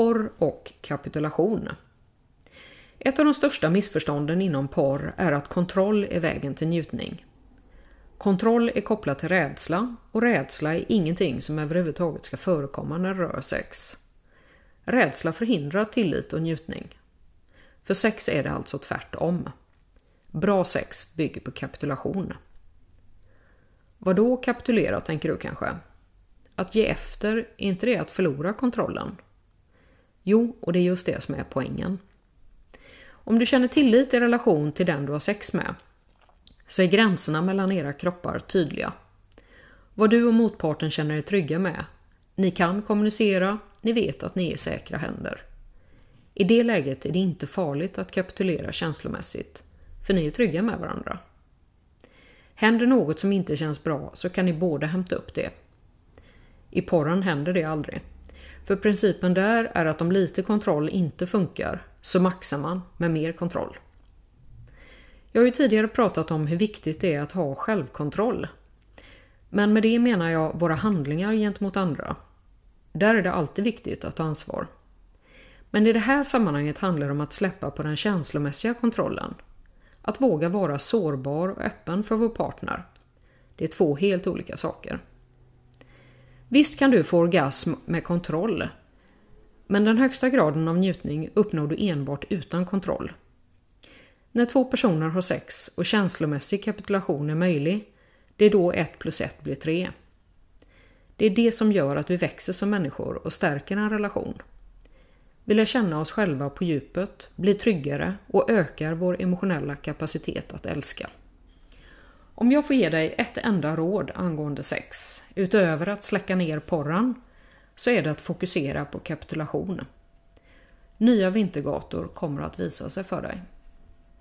Porr och kapitulation. Ett av de största missförstånden inom porr är att kontroll är vägen till njutning. Kontroll är kopplat till rädsla och rädsla är ingenting som överhuvudtaget ska förekomma när det rör sex. Rädsla förhindrar tillit och njutning. För sex är det alltså tvärtom. Bra sex bygger på kapitulation. Vad då kapitulera tänker du kanske? Att ge efter, är inte det att förlora kontrollen? Jo, och det är just det som är poängen. Om du känner tillit i relation till den du har sex med så är gränserna mellan era kroppar tydliga. Vad du och motparten känner er trygga med. Ni kan kommunicera, ni vet att ni är i säkra händer. I det läget är det inte farligt att kapitulera känslomässigt, för ni är trygga med varandra. Händer något som inte känns bra så kan ni båda hämta upp det. I porren händer det aldrig. För principen där är att om lite kontroll inte funkar så maxar man med mer kontroll. Jag har ju tidigare pratat om hur viktigt det är att ha självkontroll. Men med det menar jag våra handlingar gentemot andra. Där är det alltid viktigt att ta ansvar. Men i det här sammanhanget handlar det om att släppa på den känslomässiga kontrollen. Att våga vara sårbar och öppen för vår partner. Det är två helt olika saker. Visst kan du få orgasm med kontroll. Men den högsta graden av njutning uppnår du enbart utan kontroll. När två personer har sex och känslomässig kapitulation är möjlig, det är då 1 plus 1 blir 3. Det är det som gör att vi växer som människor och stärker en relation. Vi lär känna oss själva på djupet, blir tryggare och ökar vår emotionella kapacitet att älska. Om jag får ge dig ett enda råd angående sex, utöver att släcka ner porran, så är det att fokusera på kapitulation. Nya vintergator kommer att visa sig för dig.